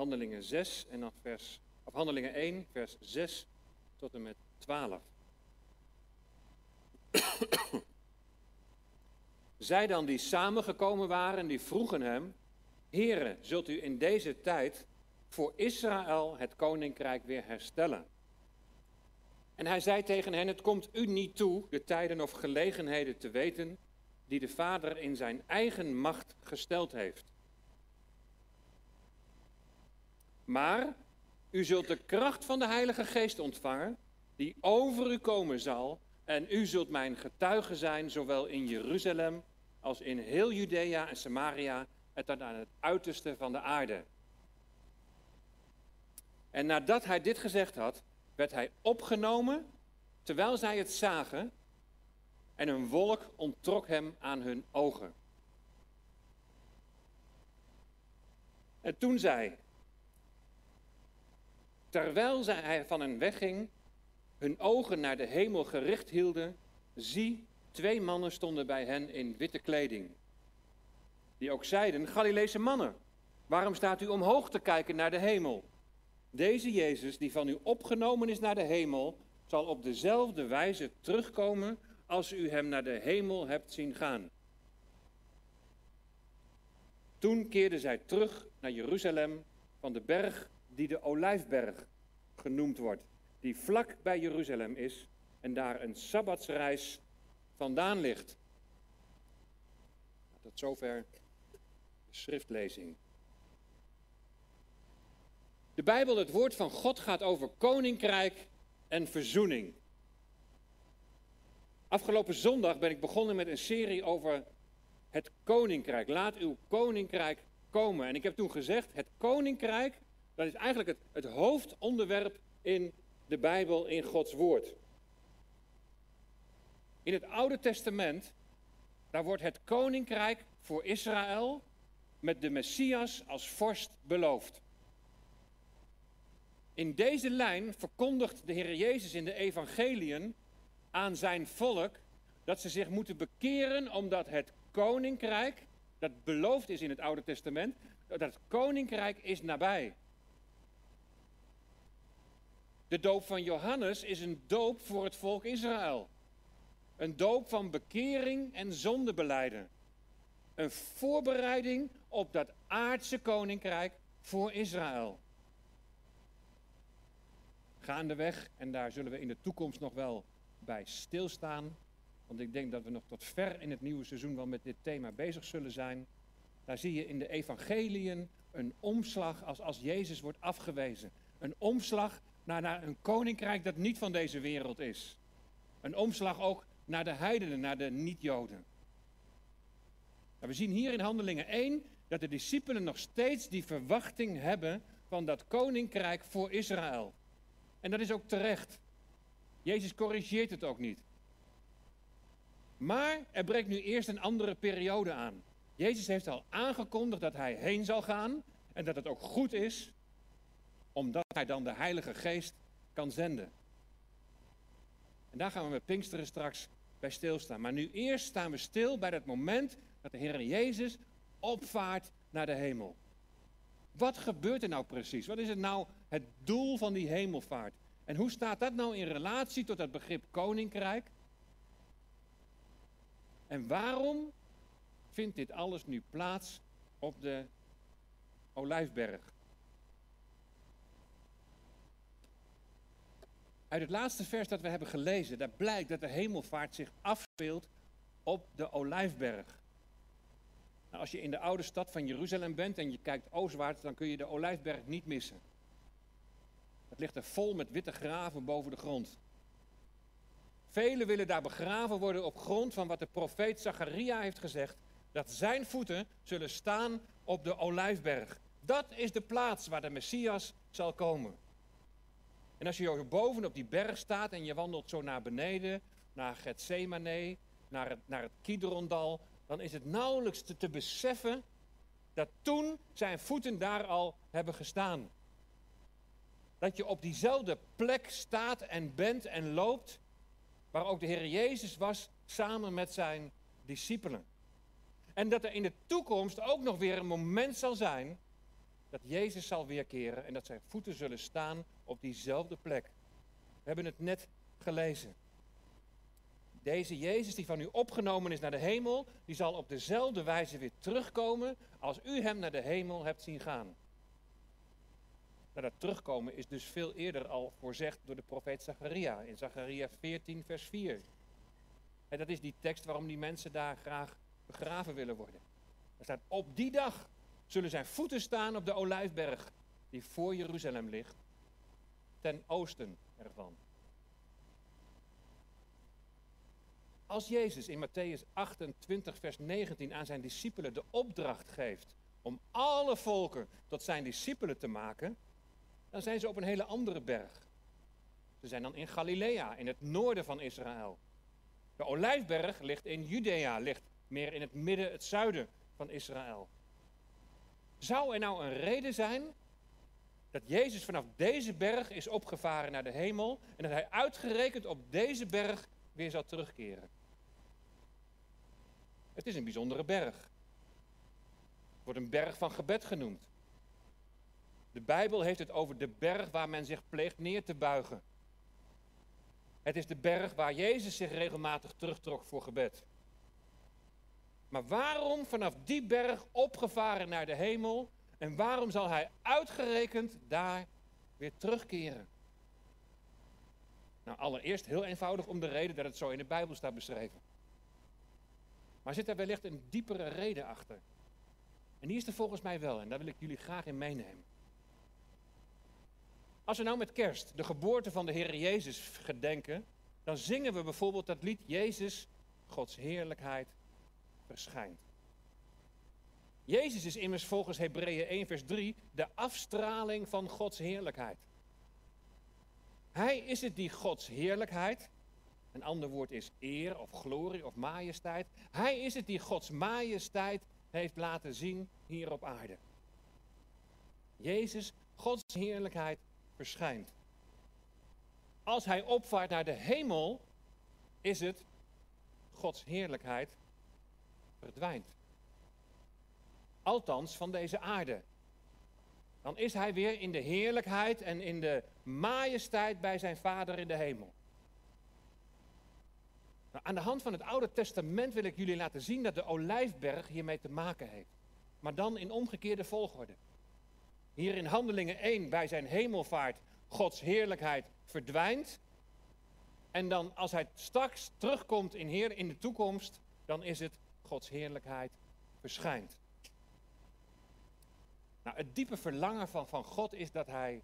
Handelingen 6 en dan vers, of Handelingen 1, vers 6 tot en met 12. Zij dan die samengekomen waren, die vroegen hem, Heere, zult u in deze tijd voor Israël het koninkrijk weer herstellen? En hij zei tegen hen, het komt u niet toe de tijden of gelegenheden te weten die de Vader in zijn eigen macht gesteld heeft. Maar u zult de kracht van de Heilige Geest ontvangen, die over u komen zal, en u zult mijn getuige zijn, zowel in Jeruzalem als in heel Judea en Samaria, en tot aan het uiterste van de aarde. En nadat hij dit gezegd had, werd hij opgenomen terwijl zij het zagen, en een wolk onttrok hem aan hun ogen. En toen zij, terwijl zij van hen wegging, hun ogen naar de hemel gericht hielden, zie, twee mannen stonden bij hen in witte kleding. Die ook zeiden, Galileese mannen, waarom staat u omhoog te kijken naar de hemel? Deze Jezus, die van u opgenomen is naar de hemel, zal op dezelfde wijze terugkomen als u hem naar de hemel hebt zien gaan. Toen keerden zij terug naar Jeruzalem van de berg die de Olijfberg genoemd wordt, die vlak bij Jeruzalem is en daar een sabbatsreis vandaan ligt. Tot zover de schriftlezing. De Bijbel, het woord van God, gaat over koninkrijk en verzoening. Afgelopen zondag ben ik begonnen met een serie over het koninkrijk. Laat uw koninkrijk komen. En ik heb toen gezegd, het koninkrijk, dat is eigenlijk het, het hoofdonderwerp in de Bijbel, in Gods woord. In het Oude Testament, daar wordt het koninkrijk voor Israël met de Messias als vorst beloofd. In deze lijn verkondigt de Heer Jezus in de evangeliën aan zijn volk dat ze zich moeten bekeren omdat het koninkrijk, dat beloofd is in het Oude Testament, dat het koninkrijk is nabij. De doop van Johannes is een doop voor het volk Israël. Een doop van bekering en zondebeleiden. Een voorbereiding op dat aardse koninkrijk voor Israël gaandeweg. En daar zullen we in de toekomst nog wel bij stilstaan. Want ik denk dat we nog tot ver in het nieuwe seizoen wel met dit thema bezig zullen zijn. Daar zie je in de evangeliën een omslag als, als Jezus wordt afgewezen. Een omslag naar, een koninkrijk dat niet van deze wereld is. Een omslag ook naar de heidenen, naar de niet-Joden. we zien hier in Handelingen 1 dat de discipelen nog steeds die verwachting hebben van dat koninkrijk voor Israël. En dat is ook terecht. Jezus corrigeert het ook niet. Maar er breekt nu eerst een andere periode aan. Jezus heeft al aangekondigd dat hij heen zal gaan en dat het ook goed is, omdat hij dan de Heilige Geest kan zenden. En daar gaan we met Pinksteren straks bij stilstaan. Maar nu eerst staan we stil bij het moment dat de Heer Jezus opvaart naar de hemel. Wat gebeurt er nou precies? Wat is het nou het doel van die hemelvaart? En hoe staat dat nou in relatie tot het begrip koninkrijk? En waarom vindt dit alles nu plaats op de Olijfberg? Uit het laatste vers dat we hebben gelezen, daar blijkt dat de hemelvaart zich afspeelt op de Olijfberg. Nou, als je in de oude stad van Jeruzalem bent en je kijkt oostwaarts, dan kun je de Olijfberg niet missen. Het ligt er vol met witte graven boven de grond. Velen willen daar begraven worden op grond van wat de profeet Zacharia heeft gezegd, dat zijn voeten zullen staan op de Olijfberg. Dat is de plaats waar de Messias zal komen. En als je boven op die berg staat en je wandelt zo naar beneden, naar Gethsemane, naar het, naar het Kidrondal, dan is het nauwelijks te, te beseffen dat toen zijn voeten daar al hebben gestaan. Dat je op diezelfde plek staat en bent en loopt, waar ook de Heer Jezus was samen met zijn discipelen. En dat er in de toekomst ook nog weer een moment zal zijn dat Jezus zal weerkeren en dat zijn voeten zullen staan op diezelfde plek. We hebben het net gelezen. Deze Jezus die van u opgenomen is naar de hemel, die zal op dezelfde wijze weer terugkomen als u hem naar de hemel hebt zien gaan. Nou, dat terugkomen is dus veel eerder al voorzegd door de profeet Zacharia in Zacharia 14, vers 4. En dat is die tekst waarom die mensen daar graag begraven willen worden. Er staat, op die dag zullen zijn voeten staan op de Olijfberg, die voor Jeruzalem ligt, ten oosten ervan. Als Jezus in Matthäus 28, vers 19 aan zijn discipelen de opdracht geeft om alle volken tot zijn discipelen te maken, dan zijn ze op een hele andere berg. Ze zijn dan in Galilea, in het noorden van Israël. De Olijfberg ligt in Judea, ligt meer in het midden, het zuiden van Israël. Zou er nou een reden zijn dat Jezus vanaf deze berg is opgevaren naar de hemel en dat hij uitgerekend op deze berg weer zal terugkeren? Het is een bijzondere berg. Het wordt een berg van gebed genoemd. De Bijbel heeft het over de berg waar men zich pleegt neer te buigen. Het is de berg waar Jezus zich regelmatig terugtrok voor gebed. Maar waarom vanaf die berg opgevaren naar de hemel en waarom zal hij uitgerekend daar weer terugkeren? Nou, allereerst heel eenvoudig om de reden dat het zo in de Bijbel staat beschreven. Maar zit er wellicht een diepere reden achter? En die is er volgens mij wel en daar wil ik jullie graag in meenemen. Als we nou met kerst de geboorte van de Heer Jezus gedenken, dan zingen we bijvoorbeeld dat lied Jezus, Gods heerlijkheid, verschijnt. Jezus is immers volgens Hebreeën 1 vers 3 de afstraling van Gods heerlijkheid. Hij is het die Gods heerlijkheid, een ander woord is eer of glorie of majesteit. Hij is het die Gods majesteit heeft laten zien hier op aarde. Jezus, Gods heerlijkheid, verschijnt. Als hij opvaart naar de hemel, is het Gods heerlijkheid verdwijnt. Althans van deze aarde. Dan is hij weer in de heerlijkheid en in de majesteit bij zijn Vader in de hemel. Nou, aan de hand van het Oude Testament wil ik jullie laten zien dat de Olijfberg hiermee te maken heeft. Maar dan in omgekeerde volgorde. Hier in Handelingen 1 bij zijn hemelvaart Gods heerlijkheid verdwijnt. En dan als hij straks terugkomt in, heer, in de toekomst, dan is het Gods heerlijkheid verschijnt. Nou, het diepe verlangen van, van God is dat hij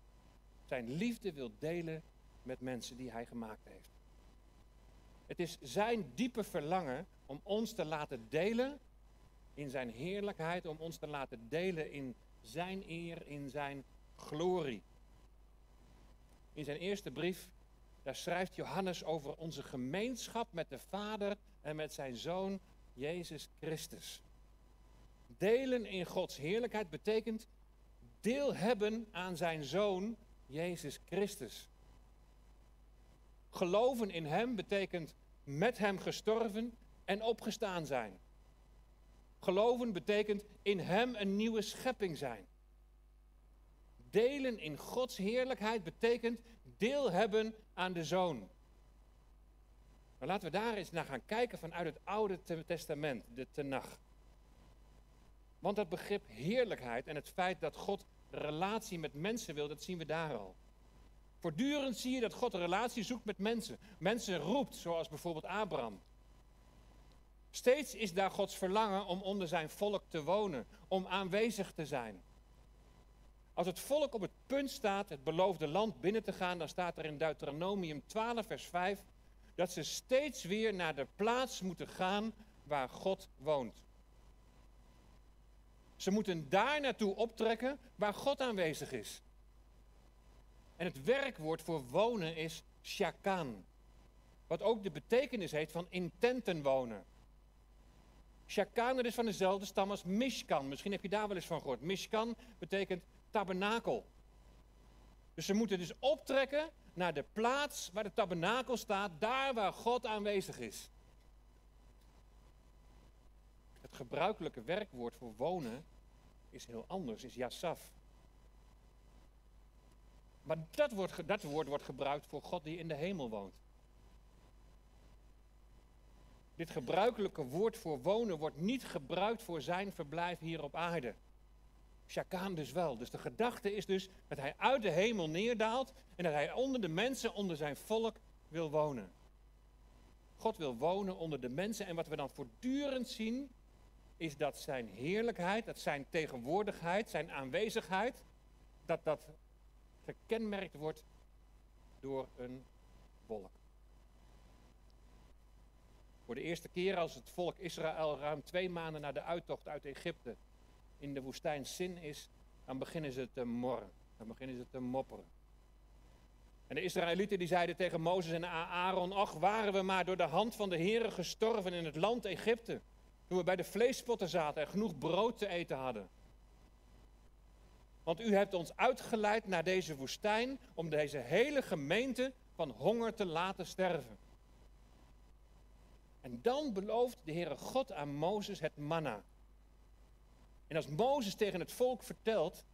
zijn liefde wil delen met mensen die hij gemaakt heeft. Het is zijn diepe verlangen om ons te laten delen in zijn heerlijkheid, om ons te laten delen in zijn eer, in zijn glorie. In zijn eerste brief, daar schrijft Johannes over onze gemeenschap met de Vader en met zijn Zoon Jezus Christus. Delen in Gods heerlijkheid betekent deel hebben aan zijn Zoon Jezus Christus. Geloven in Hem betekent met Hem gestorven en opgestaan zijn. Geloven betekent in Hem een nieuwe schepping zijn. Delen in Gods heerlijkheid betekent deel hebben aan de Zoon. Maar laten we daar eens naar gaan kijken vanuit het Oude Testament, de Tenach. Want dat begrip heerlijkheid en het feit dat God relatie met mensen wil, dat zien we daar al. Voortdurend zie je dat God relatie zoekt met mensen. Mensen roept, zoals bijvoorbeeld Abraham. Steeds is daar Gods verlangen om onder zijn volk te wonen, om aanwezig te zijn. Als het volk op het punt staat het beloofde land binnen te gaan, dan staat er in Deuteronomium 12, vers 5, dat ze steeds weer naar de plaats moeten gaan waar God woont. Ze moeten daar naartoe optrekken waar God aanwezig is. En het werkwoord voor wonen is shakan. Wat ook de betekenis heeft van in tenten wonen. Shakan is van dezelfde stam als Mishkan. Misschien heb je daar wel eens van gehoord. Mishkan betekent tabernakel. Dus ze moeten dus optrekken naar de plaats waar de tabernakel staat, daar waar God aanwezig is. Het gebruikelijke werkwoord voor wonen is heel anders, is yasaf. Maar dat, wordt, dat woord wordt gebruikt voor God die in de hemel woont. Dit gebruikelijke woord voor wonen wordt niet gebruikt voor zijn verblijf hier op aarde. Shakaan dus wel. Dus de gedachte is dus dat hij uit de hemel neerdaalt en dat hij onder de mensen, onder zijn volk wil wonen. God wil wonen onder de mensen en wat we dan voortdurend zien is dat zijn heerlijkheid, dat zijn tegenwoordigheid, zijn aanwezigheid, dat dat gekenmerkt wordt door een wolk. Voor de eerste keer als het volk Israël ruim twee maanden na de uittocht uit Egypte in de woestijn Sin is, dan beginnen ze te morren. Dan beginnen ze te mopperen. En de Israëlieten die zeiden tegen Mozes en Aaron, ach waren we maar door de hand van de Heeren gestorven in het land Egypte. Toen we bij de vleespotten zaten en genoeg brood te eten hadden. Want u hebt ons uitgeleid naar deze woestijn om deze hele gemeente van honger te laten sterven. En dan belooft de Heere God aan Mozes het manna. En als Mozes tegen het volk vertelt,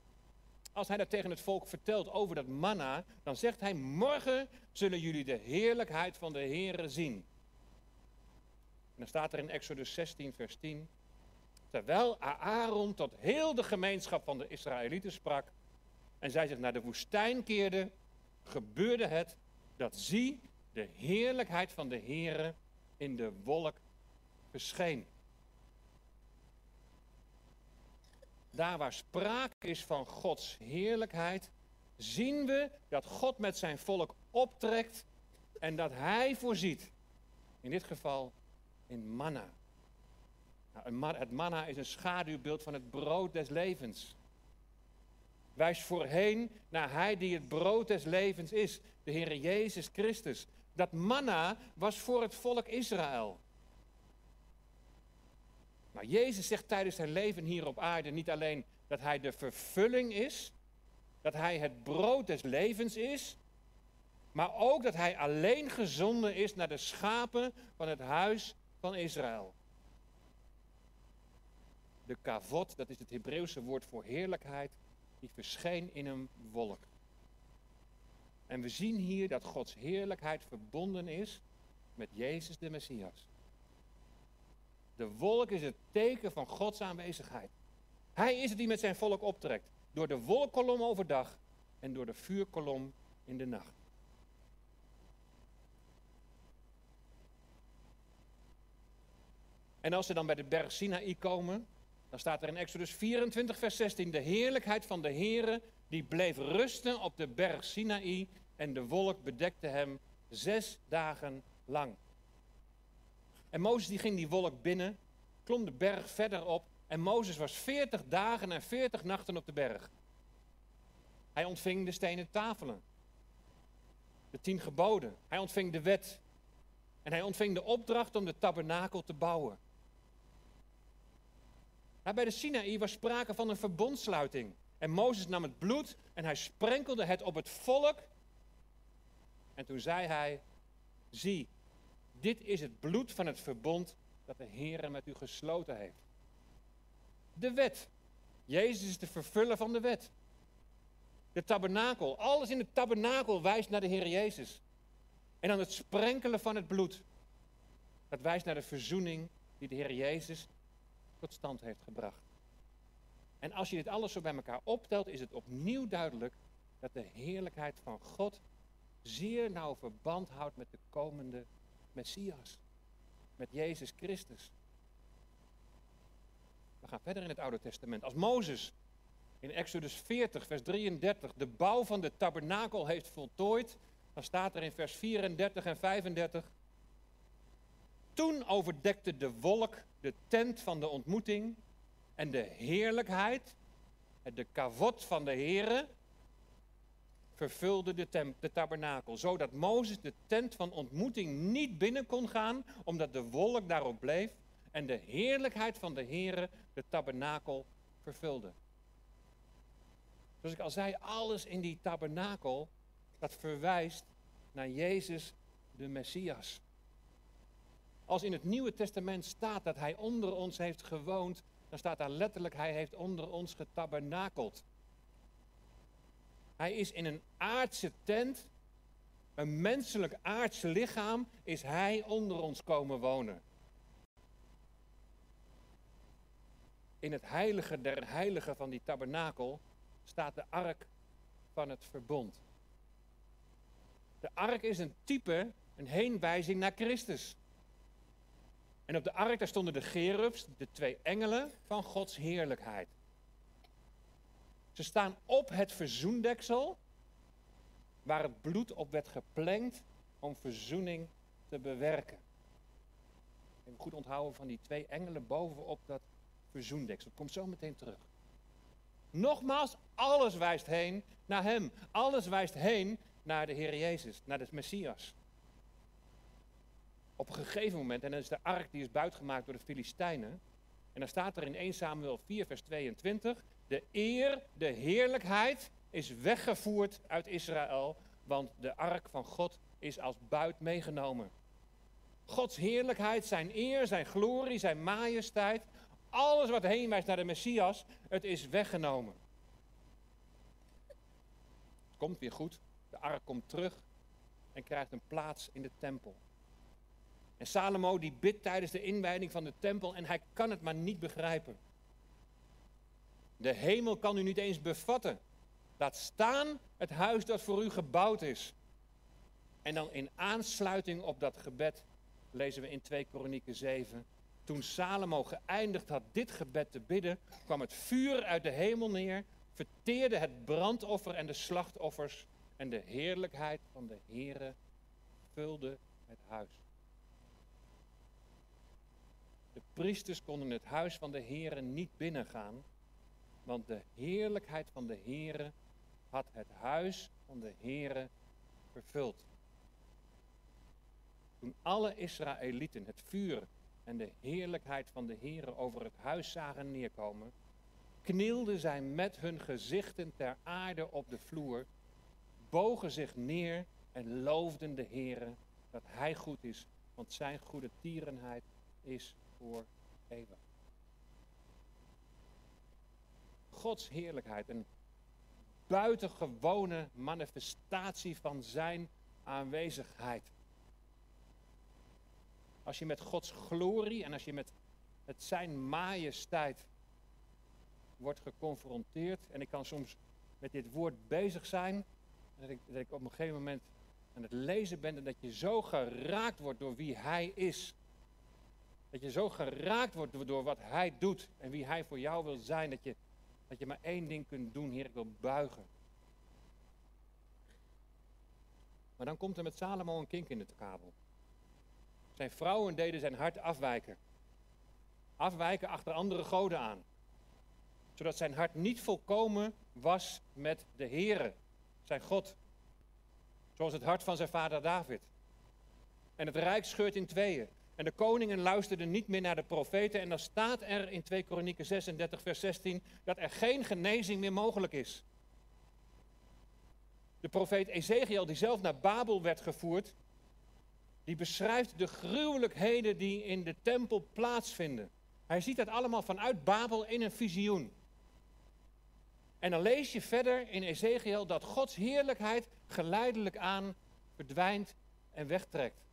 als hij dat tegen het volk vertelt over dat manna, dan zegt hij: Morgen zullen jullie de heerlijkheid van de Heere zien. Dan staat er in Exodus 16, vers 10. Terwijl Aaron tot heel de gemeenschap van de Israëlieten sprak en zij zich naar de woestijn keerden, gebeurde het dat zie de heerlijkheid van de Heere in de wolk verscheen. Daar waar sprake is van Gods heerlijkheid, zien we dat God met zijn volk optrekt en dat Hij voorziet. In dit geval in manna. Nou, het manna is een schaduwbeeld van het brood des levens. Wijst voorheen naar Hij die het brood des levens is, de Heer Jezus Christus. Dat manna was voor het volk Israël. Maar Jezus zegt tijdens zijn leven hier op aarde niet alleen dat hij de vervulling is, dat hij het brood des levens is, maar ook dat hij alleen gezonden is naar de schapen van het huis van Israël. De kavot, dat is het Hebreeuwse woord voor heerlijkheid, die verscheen in een wolk. En we zien hier dat Gods heerlijkheid verbonden is met Jezus de Messias. De wolk is het teken van Gods aanwezigheid. Hij is het die met zijn volk optrekt. Door de wolkkolom overdag en door de vuurkolom in de nacht. En als ze dan bij de berg Sinaï komen, dan staat er in Exodus 24, vers 16: De heerlijkheid van de Heere die bleef rusten op de berg Sinaï en de wolk bedekte hem zes dagen lang. En Mozes die ging die wolk binnen, klom de berg verder op en Mozes was veertig dagen en veertig nachten op de berg. Hij ontving de stenen tafelen, de tien geboden. Hij ontving de wet en hij ontving de opdracht om de tabernakel te bouwen. Bij de Sinaï was sprake van een verbondsluiting. En Mozes nam het bloed en hij sprenkelde het op het volk. En toen zei hij, zie, dit is het bloed van het verbond dat de Heer met u gesloten heeft. De wet. Jezus is de vervuller van de wet. De tabernakel. Alles in het tabernakel wijst naar de Heer Jezus. En dan het sprenkelen van het bloed. Dat wijst naar de verzoening die de Heer Jezus tot stand heeft gebracht. En als je dit alles zo bij elkaar optelt, is het opnieuw duidelijk dat de heerlijkheid van God zeer nauw verband houdt met de komende Messias. Met Jezus Christus. We gaan verder in het Oude Testament. Als Mozes in Exodus 40, vers 33, de bouw van de tabernakel heeft voltooid, dan staat er in vers 34 en 35. Toen overdekte de wolk de tent van de ontmoeting en de heerlijkheid, de kavot van de Here, vervulde de, de tabernakel. Zodat Mozes de tent van ontmoeting niet binnen kon gaan, omdat de wolk daarop bleef en de heerlijkheid van de Here de tabernakel vervulde. Zoals ik al zei, alles in die tabernakel, dat verwijst naar Jezus de Messias. Als in het Nieuwe Testament staat dat hij onder ons heeft gewoond, dan staat daar letterlijk, hij heeft onder ons getabernakeld. Hij is in een aardse tent, een menselijk aardse lichaam, is hij onder ons komen wonen. In het heilige der heiligen van die tabernakel staat de ark van het verbond. De ark is een type, een heenwijzing naar Christus. En op de ark daar stonden de gerubs, de twee engelen van Gods heerlijkheid. Ze staan op het verzoendeksel, waar het bloed op werd geplengd om verzoening te bewerken. Even goed onthouden van die twee engelen bovenop dat verzoendeksel. Dat komt zo meteen terug. Nogmaals, alles wijst heen naar Hem. Alles wijst heen naar de Heer Jezus, naar de Messias. Op een gegeven moment, en dan is de ark die is buitgemaakt door de Filistijnen. En dan staat er in 1 Samuel 4, vers 22. De eer, de heerlijkheid is weggevoerd uit Israël, want de ark van God is als buit meegenomen. Gods heerlijkheid, zijn eer, zijn glorie, zijn majesteit, alles wat heen wijst naar de Messias, het is weggenomen. Het komt weer goed, de ark komt terug en krijgt een plaats in de tempel. En Salomo die bidt tijdens de inwijding van de tempel en hij kan het maar niet begrijpen. De hemel kan u niet eens bevatten. Laat staan het huis dat voor u gebouwd is. En dan in aansluiting op dat gebed lezen we in 2 Kronieken 7. Toen Salomo geëindigd had dit gebed te bidden, kwam het vuur uit de hemel neer, verteerde het brandoffer en de slachtoffers en de heerlijkheid van de Heere vulde het huis. De priesters konden het huis van de Heere niet binnengaan, want de heerlijkheid van de Heere had het huis van de Heere vervuld. Toen alle Israëlieten het vuur en de heerlijkheid van de Heere over het huis zagen neerkomen, knielden zij met hun gezichten ter aarde op de vloer, bogen zich neer en loofden de Heere dat Hij goed is, want Zijn goede tierenheid is voor. Gods heerlijkheid, een buitengewone manifestatie van Zijn aanwezigheid. Als je met Gods glorie en als je met het Zijn majesteit wordt geconfronteerd, en ik kan soms met dit woord bezig zijn, en dat ik, dat ik op een gegeven moment aan het lezen ben en dat je zo geraakt wordt door wie Hij is. Dat je zo geraakt wordt door wat Hij doet en wie Hij voor jou wil zijn, dat je, dat je maar één ding kunt doen, Heer, ik wil buigen. Maar dan komt er met Salomo een kink in de kabel. Zijn vrouwen deden zijn hart afwijken. Afwijken achter andere goden aan. Zodat zijn hart niet volkomen was met de Heere, zijn God. Zoals het hart van zijn vader David. En het rijk scheurt in tweeën. En de koningen luisterden niet meer naar de profeten. En dan staat er in 2 Kronieken 36, vers 16, dat er geen genezing meer mogelijk is. De profeet Ezekiel, die zelf naar Babel werd gevoerd, die beschrijft de gruwelijkheden die in de tempel plaatsvinden. Hij ziet dat allemaal vanuit Babel in een visioen. En dan lees je verder in Ezekiel dat Gods heerlijkheid geleidelijk aan verdwijnt en wegtrekt.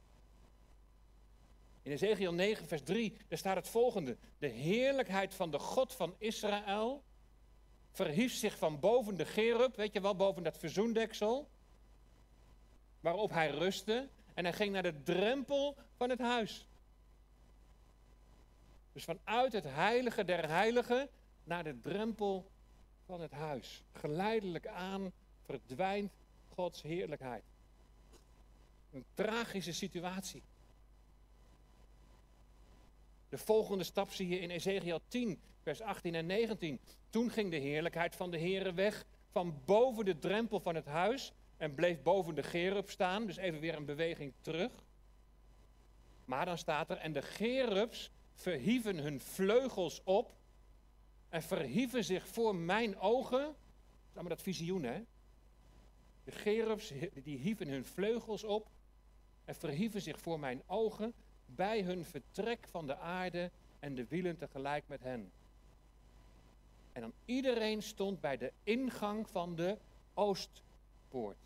In Ezekiel 9, vers 3, daar staat het volgende. De heerlijkheid van de God van Israël verhief zich van boven de gerub, weet je wel, boven dat verzoendeksel, waarop hij rustte. En hij ging naar de drempel van het huis. Dus vanuit het heilige der heiligen naar de drempel van het huis. Geleidelijk aan verdwijnt Gods heerlijkheid. Een tragische situatie. De volgende stap zie je in Ezekiel 10, vers 18 en 19. Toen ging de heerlijkheid van de Heere weg van boven de drempel van het huis en bleef boven de gerub staan. Dus even weer een beweging terug. Maar dan staat er, en de gerubs verhieven hun vleugels op en verhieven zich voor mijn ogen. Is allemaal dat visioen, hè? De gerubs die hieven hun vleugels op en verhieven zich voor mijn ogen bij hun vertrek van de aarde en de wielen tegelijk met hen. En dan iedereen stond bij de ingang van de oost oostpoort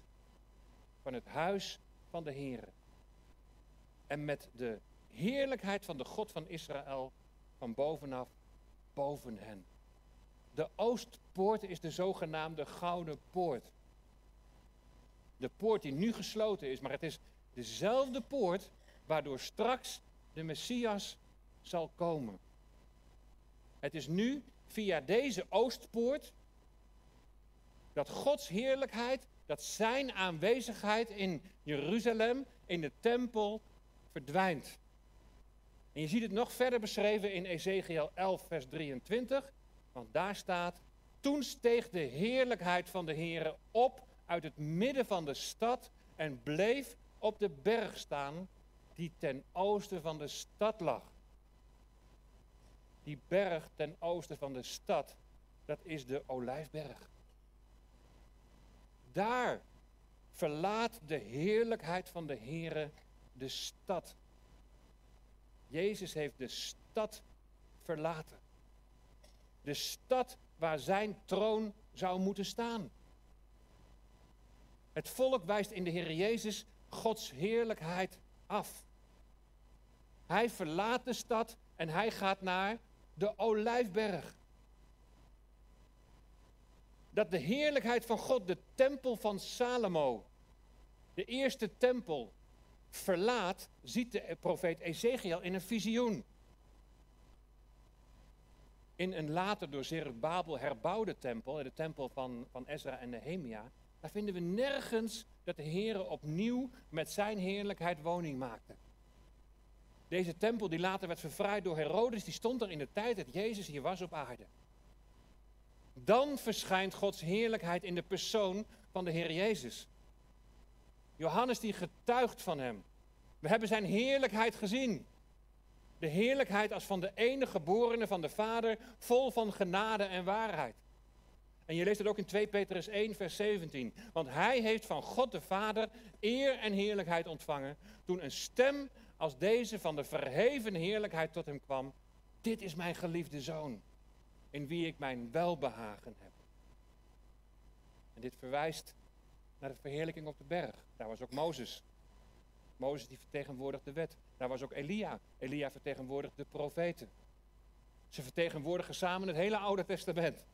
van het huis van de Heere. En met de heerlijkheid van de God van Israël van bovenaf boven hen. De oostpoort is de zogenaamde gouden poort. De poort die nu gesloten is, maar het is dezelfde poort waardoor straks de Messias zal komen. Het is nu via deze oostpoort dat Gods heerlijkheid, dat zijn aanwezigheid in Jeruzalem, in de tempel, verdwijnt. En je ziet het nog verder beschreven in Ezekiel 11, vers 23. Want daar staat, toen steeg de heerlijkheid van de Heere op uit het midden van de stad en bleef op de berg staan die ten oosten van de stad lag. Die berg ten oosten van de stad, dat is de Olijfberg. Daar verlaat de heerlijkheid van de Heere de stad. Jezus heeft de stad verlaten. De stad waar zijn troon zou moeten staan. Het volk wijst in de Heer Jezus Gods heerlijkheid Hij verlaat de stad en hij gaat naar de Olijfberg. Dat de heerlijkheid van God, de tempel van Salomo, de eerste tempel, verlaat, ziet de profeet Ezekiel in een visioen. In een later door Zerubabel herbouwde tempel, de tempel van, van Ezra en Nehemia, daar vinden we nergens dat de Heer opnieuw met zijn heerlijkheid woning maakte. Deze tempel die later werd verfraaid door Herodes, die stond er in de tijd dat Jezus hier was op aarde. Dan verschijnt Gods heerlijkheid in de persoon van de Heer Jezus. Johannes die getuigt van hem. We hebben zijn heerlijkheid gezien. De heerlijkheid als van de enige geborene van de Vader, vol van genade en waarheid. En je leest het ook in 2 Petrus 1, vers 17. Want hij heeft van God de Vader eer en heerlijkheid ontvangen. Toen een stem als deze van de verheven heerlijkheid tot hem kwam. Dit is mijn geliefde zoon, in wie ik mijn welbehagen heb. En dit verwijst naar de verheerlijking op de berg. Daar was ook Mozes. Mozes die vertegenwoordigt de wet. Daar was ook Elia. Elia vertegenwoordigt de profeten. Ze vertegenwoordigen samen het hele Oude Testament.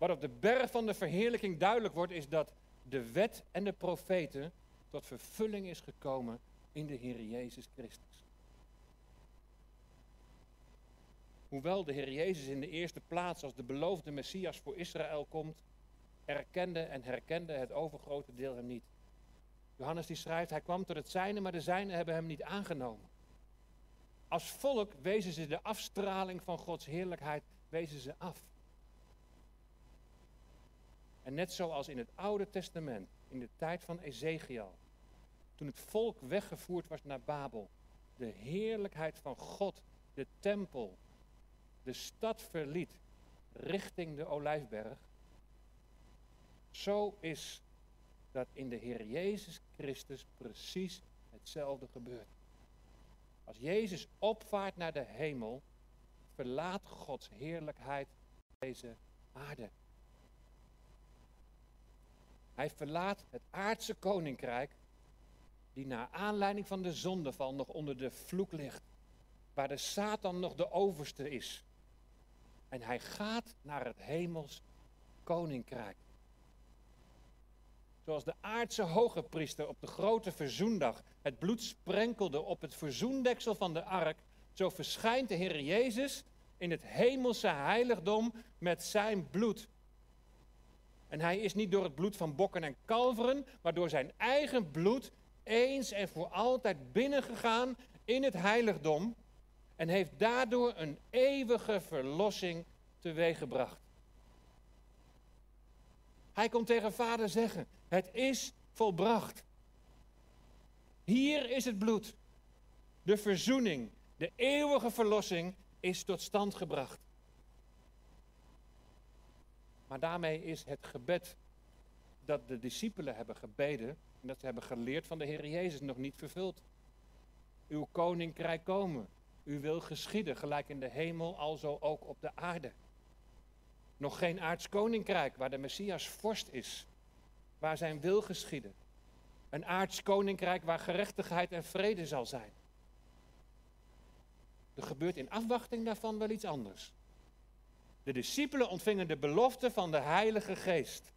Wat op de berg van de verheerlijking duidelijk wordt, is dat de wet en de profeten tot vervulling is gekomen in de Heer Jezus Christus. Hoewel de Heer Jezus in de eerste plaats als de beloofde Messias voor Israël komt, erkende en herkende het overgrote deel hem niet. Johannes die schrijft, hij kwam tot het zijne, maar de zijnen hebben hem niet aangenomen. Als volk wezen ze de afstraling van Gods heerlijkheid, wezen ze af. En net zoals in het Oude Testament, in de tijd van Ezekiel, toen het volk weggevoerd was naar Babel, de heerlijkheid van God, de tempel, de stad verliet richting de Olijfberg, zo is dat in de Heer Jezus Christus precies hetzelfde gebeurt. Als Jezus opvaart naar de hemel, verlaat Gods heerlijkheid deze aarde. Hij verlaat het aardse koninkrijk, die naar aanleiding van de zondeval nog onder de vloek ligt, waar de Satan nog de overste is. En hij gaat naar het hemels koninkrijk. Zoals de aardse hoge priester op de grote verzoendag het bloed sprenkelde op het verzoendeksel van de ark, zo verschijnt de Heer Jezus in het hemelse heiligdom met zijn bloed. En hij is niet door het bloed van bokken en kalveren, maar door zijn eigen bloed eens en voor altijd binnengegaan in het heiligdom en heeft daardoor een eeuwige verlossing teweeggebracht. Hij komt tegen vader zeggen, het is volbracht. Hier is het bloed. De verzoening, de eeuwige verlossing is tot stand gebracht. Maar daarmee is het gebed dat de discipelen hebben gebeden en dat ze hebben geleerd van de Heer Jezus nog niet vervuld. Uw koninkrijk komen, uw wil geschieden, gelijk in de hemel, alzo ook op de aarde. Nog geen aards koninkrijk waar de Messias vorst is. waar zijn wil geschieden. Een aards koninkrijk waar gerechtigheid en vrede zal zijn. Er gebeurt in afwachting daarvan wel iets anders. De discipelen ontvingen de belofte van de Heilige Geest.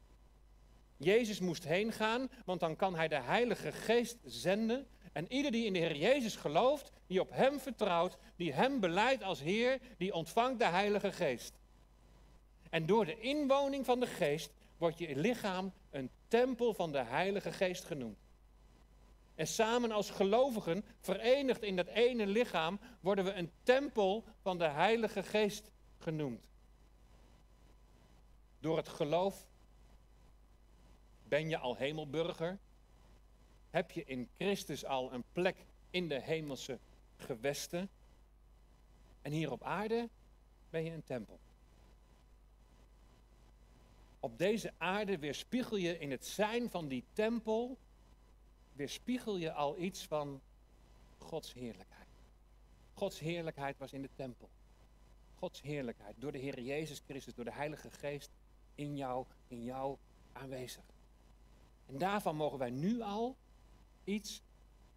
Jezus moest heen gaan, want dan kan hij de Heilige Geest zenden. En ieder die in de Heer Jezus gelooft, die op Hem vertrouwt, die Hem beleidt als Heer, die ontvangt de Heilige Geest. En door de inwoning van de Geest wordt je lichaam een tempel van de Heilige Geest genoemd. En samen als gelovigen, verenigd in dat ene lichaam, worden we een tempel van de Heilige Geest genoemd. Door het geloof ben je al hemelburger. Heb je in Christus al een plek in de hemelse gewesten. En hier op aarde ben je een tempel. Op deze aarde weerspiegel je in het zijn van die tempel, weerspiegel je al iets van Gods heerlijkheid. Gods heerlijkheid was in de tempel. Gods heerlijkheid door de Heer Jezus Christus, door de Heilige Geest in jou, in jou aanwezig. En daarvan mogen wij nu al iets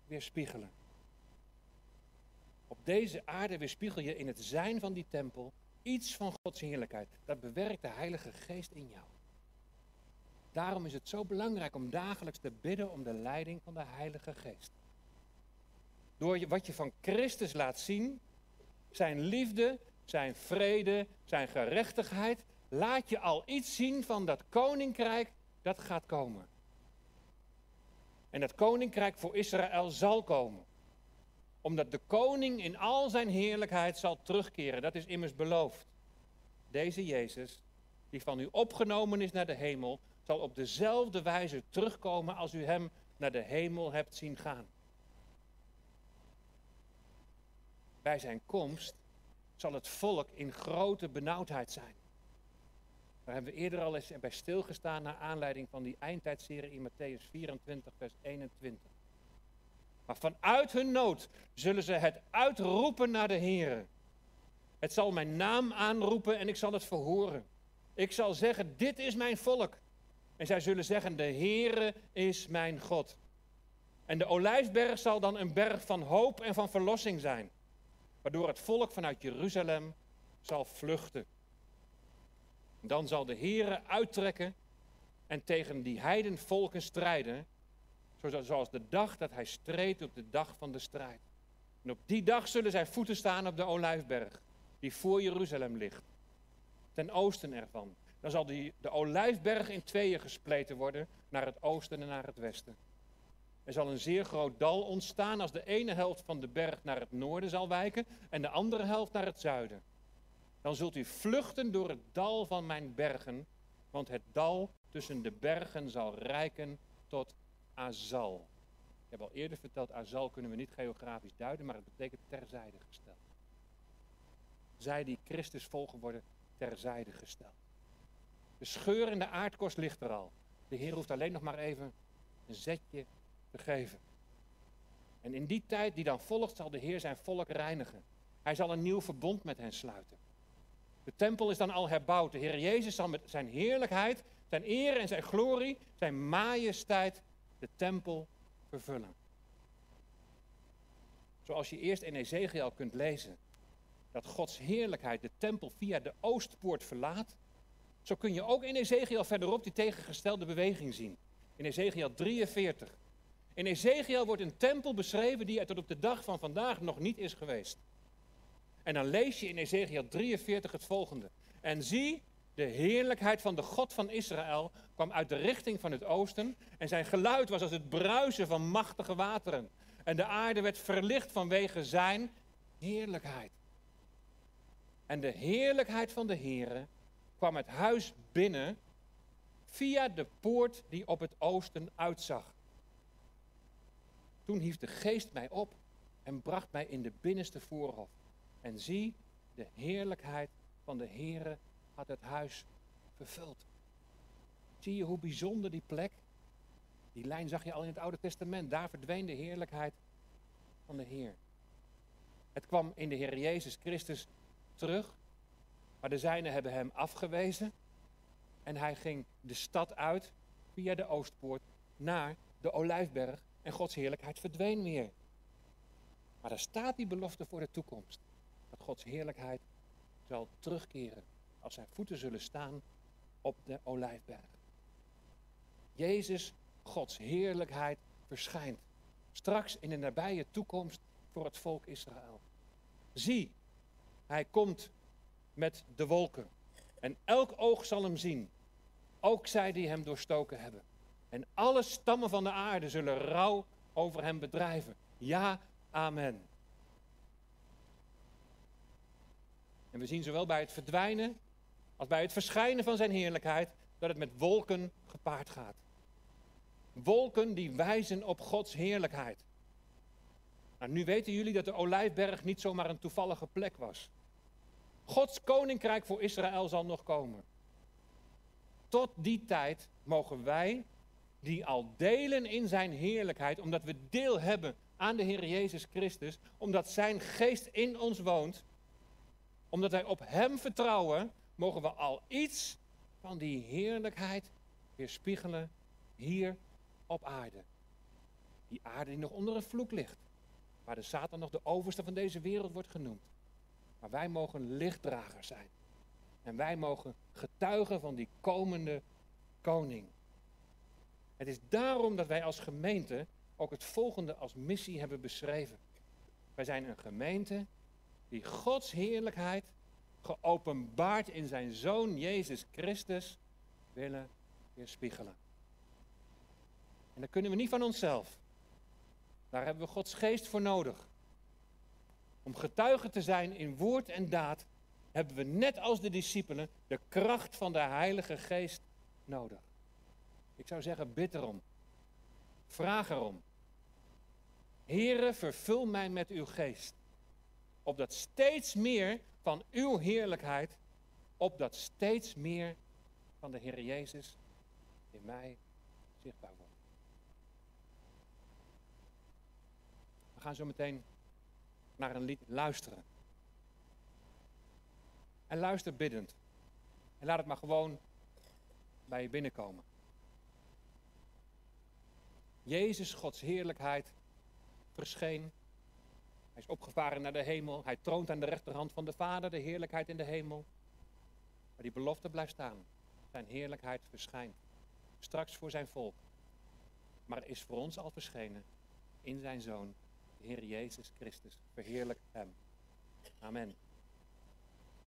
weerspiegelen. Op deze aarde weerspiegel je in het zijn van die tempel iets van Gods heerlijkheid. Dat bewerkt de Heilige Geest in jou. Daarom is het zo belangrijk om dagelijks te bidden om de leiding van de Heilige Geest. Door wat je van Christus laat zien, zijn liefde, zijn vrede, zijn gerechtigheid, laat je al iets zien van dat koninkrijk dat gaat komen. En dat koninkrijk voor Israël zal komen. Omdat de koning in al zijn heerlijkheid zal terugkeren. Dat is immers beloofd. Deze Jezus, die van u opgenomen is naar de hemel, zal op dezelfde wijze terugkomen als u hem naar de hemel hebt zien gaan. Bij zijn komst zal het volk in grote benauwdheid zijn. Daar hebben we eerder al eens bij stilgestaan naar aanleiding van die eindtijdserie in Matthäus 24, vers 21. Maar vanuit hun nood zullen ze het uitroepen naar de Heer. Het zal mijn naam aanroepen en ik zal het verhoren. Ik zal zeggen, dit is mijn volk. En zij zullen zeggen, de Heere is mijn God. En de olijfberg zal dan een berg van hoop en van verlossing zijn. Waardoor het volk vanuit Jeruzalem zal vluchten. Dan zal de Heere uittrekken en tegen die heidenvolken strijden. Zoals de dag dat hij streed op de dag van de strijd. En op die dag zullen zijn voeten staan op de olijfberg. Die voor Jeruzalem ligt. Ten oosten ervan. Dan zal die, de olijfberg in tweeën gespleten worden, naar het oosten en naar het westen. Er zal een zeer groot dal ontstaan als de ene helft van de berg naar het noorden zal wijken en de andere helft naar het zuiden. Dan zult u vluchten door het dal van mijn bergen, want het dal tussen de bergen zal rijken tot Azal. Ik heb al eerder verteld, Azal kunnen we niet geografisch duiden, maar het betekent terzijde gesteld. Zij die Christus volgen worden terzijde gesteld. De scheur in de aardkorst ligt er al. De Heer hoeft alleen nog maar even een zetje te geven. En in die tijd die dan volgt, zal de Heer zijn volk reinigen. Hij zal een nieuw verbond met hen sluiten. De tempel is dan al herbouwd. De Heer Jezus zal met zijn heerlijkheid, zijn eer en zijn glorie, zijn majesteit de tempel vervullen. Zoals je eerst in Ezekiel kunt lezen dat Gods heerlijkheid de tempel via de oostpoort verlaat zo kun je ook in Ezekiel verderop die tegengestelde beweging zien. In Ezekiel 43. In Ezekiel wordt een tempel beschreven die er tot op de dag van vandaag nog niet is geweest. En dan lees je in Ezekiel 43 het volgende. En zie, de heerlijkheid van de God van Israël kwam uit de richting van het oosten. En zijn geluid was als het bruisen van machtige wateren. En de aarde werd verlicht vanwege zijn heerlijkheid. En de heerlijkheid van de Heere kwam het huis binnen via de poort die op het oosten uitzag. Toen hief de geest mij op en bracht mij in de binnenste voorhof. En zie, de heerlijkheid van de Heere had het huis vervuld. Zie je hoe bijzonder die plek? Die lijn zag je al in het Oude Testament. Daar verdween de heerlijkheid van de Heer. Het kwam in de Heer Jezus Christus terug maar de zijnen hebben hem afgewezen. En hij ging de stad uit via de Oostpoort naar de Olijfberg en Gods heerlijkheid verdween weer. Maar daar staat die belofte voor de toekomst. Dat Gods heerlijkheid zal terugkeren als zijn voeten zullen staan op de Olijfberg. Jezus, Gods heerlijkheid, verschijnt. Straks in de nabije toekomst voor het volk Israël. Zie, hij komt met de wolken. En elk oog zal hem zien. Ook zij die hem doorstoken hebben. En alle stammen van de aarde zullen rouw over hem bedrijven. Ja, amen. En we zien zowel bij het verdwijnen als bij het verschijnen van zijn heerlijkheid dat het met wolken gepaard gaat. Wolken die wijzen op Gods heerlijkheid. Nou, nu weten jullie dat de Olijfberg niet zomaar een toevallige plek was. Gods koninkrijk voor Israël zal nog komen. Tot die tijd mogen wij, die al delen in zijn heerlijkheid, omdat we deel hebben aan de Heer Jezus Christus, omdat zijn geest in ons woont, omdat wij op hem vertrouwen, mogen we al iets van die heerlijkheid weerspiegelen hier op aarde. Die aarde die nog onder een vloek ligt. Waar de Satan nog de overste van deze wereld wordt genoemd. Maar wij mogen lichtdragers zijn. En wij mogen getuigen van die komende koning. Het is daarom dat wij als gemeente ook het volgende als missie hebben beschreven. Wij zijn een gemeente die Gods heerlijkheid geopenbaard in zijn Zoon Jezus Christus willen weerspiegelen. En dat kunnen we niet van onszelf. Daar hebben we Gods geest voor nodig. Om getuige te zijn in woord en daad hebben we net als de discipelen de kracht van de Heilige Geest nodig. Ik zou zeggen, bid erom. Vraag erom. Heere, vervul mij met uw geest. Opdat steeds meer van uw heerlijkheid, opdat steeds meer van de Heer Jezus in mij zichtbaar wordt. We gaan zo meteen naar een lied luisteren. En luister biddend. En laat het maar gewoon bij je binnenkomen. Jezus, Gods heerlijkheid, verscheen. Hij is opgevaren naar de hemel. Hij troont aan de rechterhand van de Vader, de heerlijkheid in de hemel. Maar die belofte blijft staan. Zijn heerlijkheid verschijnt. Straks voor zijn volk. Maar is voor ons al verschenen in zijn Zoon, de Heer Jezus Christus. Verheerlijk hem. Amen.